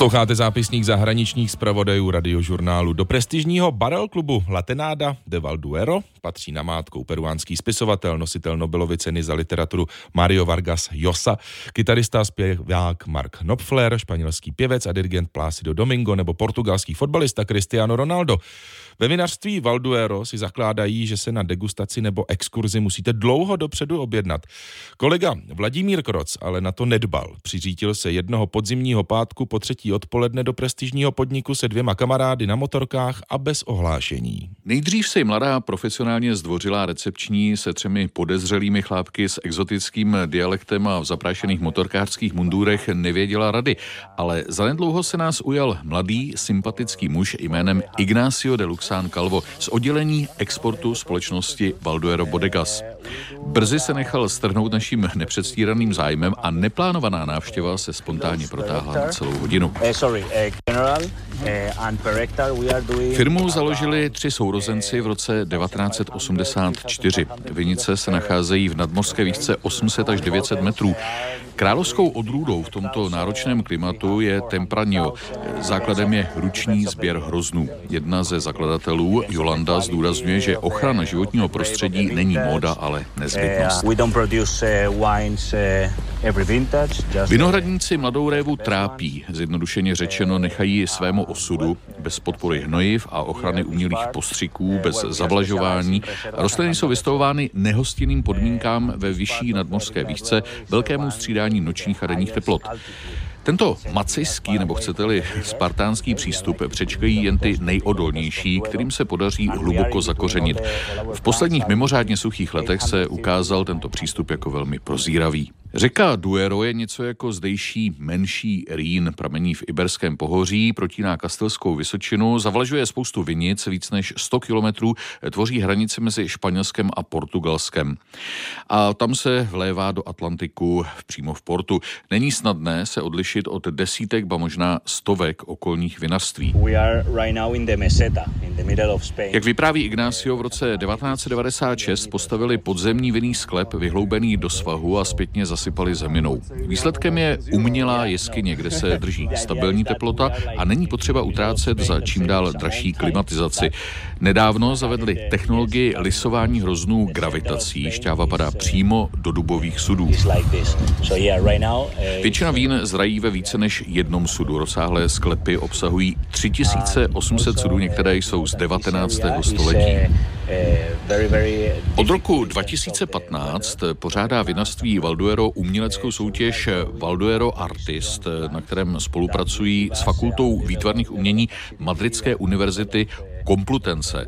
Posloucháte zápisník zahraničních zpravodajů radiožurnálu. Do prestižního barel klubu Latenáda de Valduero patří namátkou peruánský spisovatel, nositel Nobelovy ceny za literaturu Mario Vargas Llosa, kytarista zpěvák Mark Knopfler, španělský pěvec a dirigent Plácido Domingo nebo portugalský fotbalista Cristiano Ronaldo. Ve vinařství Valduero si zakládají, že se na degustaci nebo exkurzi musíte dlouho dopředu objednat. Kolega Vladimír Kroc ale na to nedbal. Přiřítil se jednoho podzimního pátku po třetí odpoledne do prestižního podniku se dvěma kamarády na motorkách a bez ohlášení. Nejdřív si mladá profesionálně zdvořilá recepční se třemi podezřelými chlápky s exotickým dialektem a v zaprášených motorkářských mundurech nevěděla rady, ale zanedlouho se nás ujal mladý, sympatický muž jménem Ignacio de Lux Roxán Kalvo z oddělení exportu společnosti Valduero Bodegas. Brzy se nechal strhnout naším nepředstíraným zájmem a neplánovaná návštěva se spontánně protáhla na celou hodinu. Eh, eh, eh, Firmu založili tři sourozenci v roce 1984. Vinice se nacházejí v nadmořské výšce 800 až 900 metrů. Královskou odrůdou v tomto náročném klimatu je Tempranio. Základem je ruční sběr hroznů. Jedna ze zakladatelů, Jolanda, zdůrazňuje, že ochrana životního prostředí není móda, ale nezbytnost. Vinohradníci mladou révu trápí, zjednodušeně řečeno nechají svému osudu, bez podpory hnojiv a ochrany umělých postřiků, bez zavlažování. Rostliny jsou vystavovány nehostinným podmínkám ve vyšší nadmořské výšce, velkému střídání nočních a denních teplot. Tento macejský, nebo chcete-li spartánský přístup přečkají jen ty nejodolnější, kterým se podaří hluboko zakořenit. V posledních mimořádně suchých letech se ukázal tento přístup jako velmi prozíravý. Řeka Duero je něco jako zdejší menší Rýn, pramení v Iberském pohoří, protíná Kastelskou Vysočinu, zavlažuje spoustu vinic, víc než 100 kilometrů, tvoří hranice mezi Španělskem a Portugalskem. A tam se vlévá do Atlantiku přímo v portu. Není snadné se odlišit od desítek, ba možná stovek okolních vinařství. Jak vypráví Ignacio, v roce 1996 postavili podzemní vinný sklep vyhloubený do svahu a zpětně zasypali zeminou. Výsledkem je umělá jeskyně, kde se drží stabilní teplota a není potřeba utrácet za čím dál dražší klimatizaci. Nedávno zavedli technologii lisování hroznů gravitací. Šťáva padá přímo do dubových sudů. Většina vín zrají ve více než jednom sudu. Rozsáhlé sklepy obsahují 3800 sudů, některé jsou z 19. století. Od roku 2015 pořádá vinařství Valduero uměleckou soutěž Valduero Artist, na kterém spolupracují s Fakultou výtvarných umění Madridské univerzity Komplutence.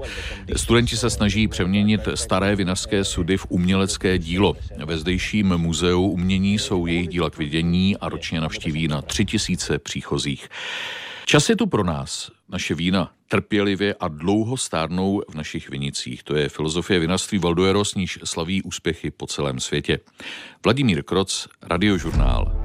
Studenti se snaží přeměnit staré vinařské sudy v umělecké dílo. Ve zdejším muzeu umění jsou jejich díla k vidění a ročně navštíví na tři tisíce příchozích. Čas je tu pro nás. Naše vína trpělivě a dlouho stárnou v našich vinicích. To je filozofie vinařství Valduero, s níž slaví úspěchy po celém světě. Vladimír Kroc, Radiožurnál.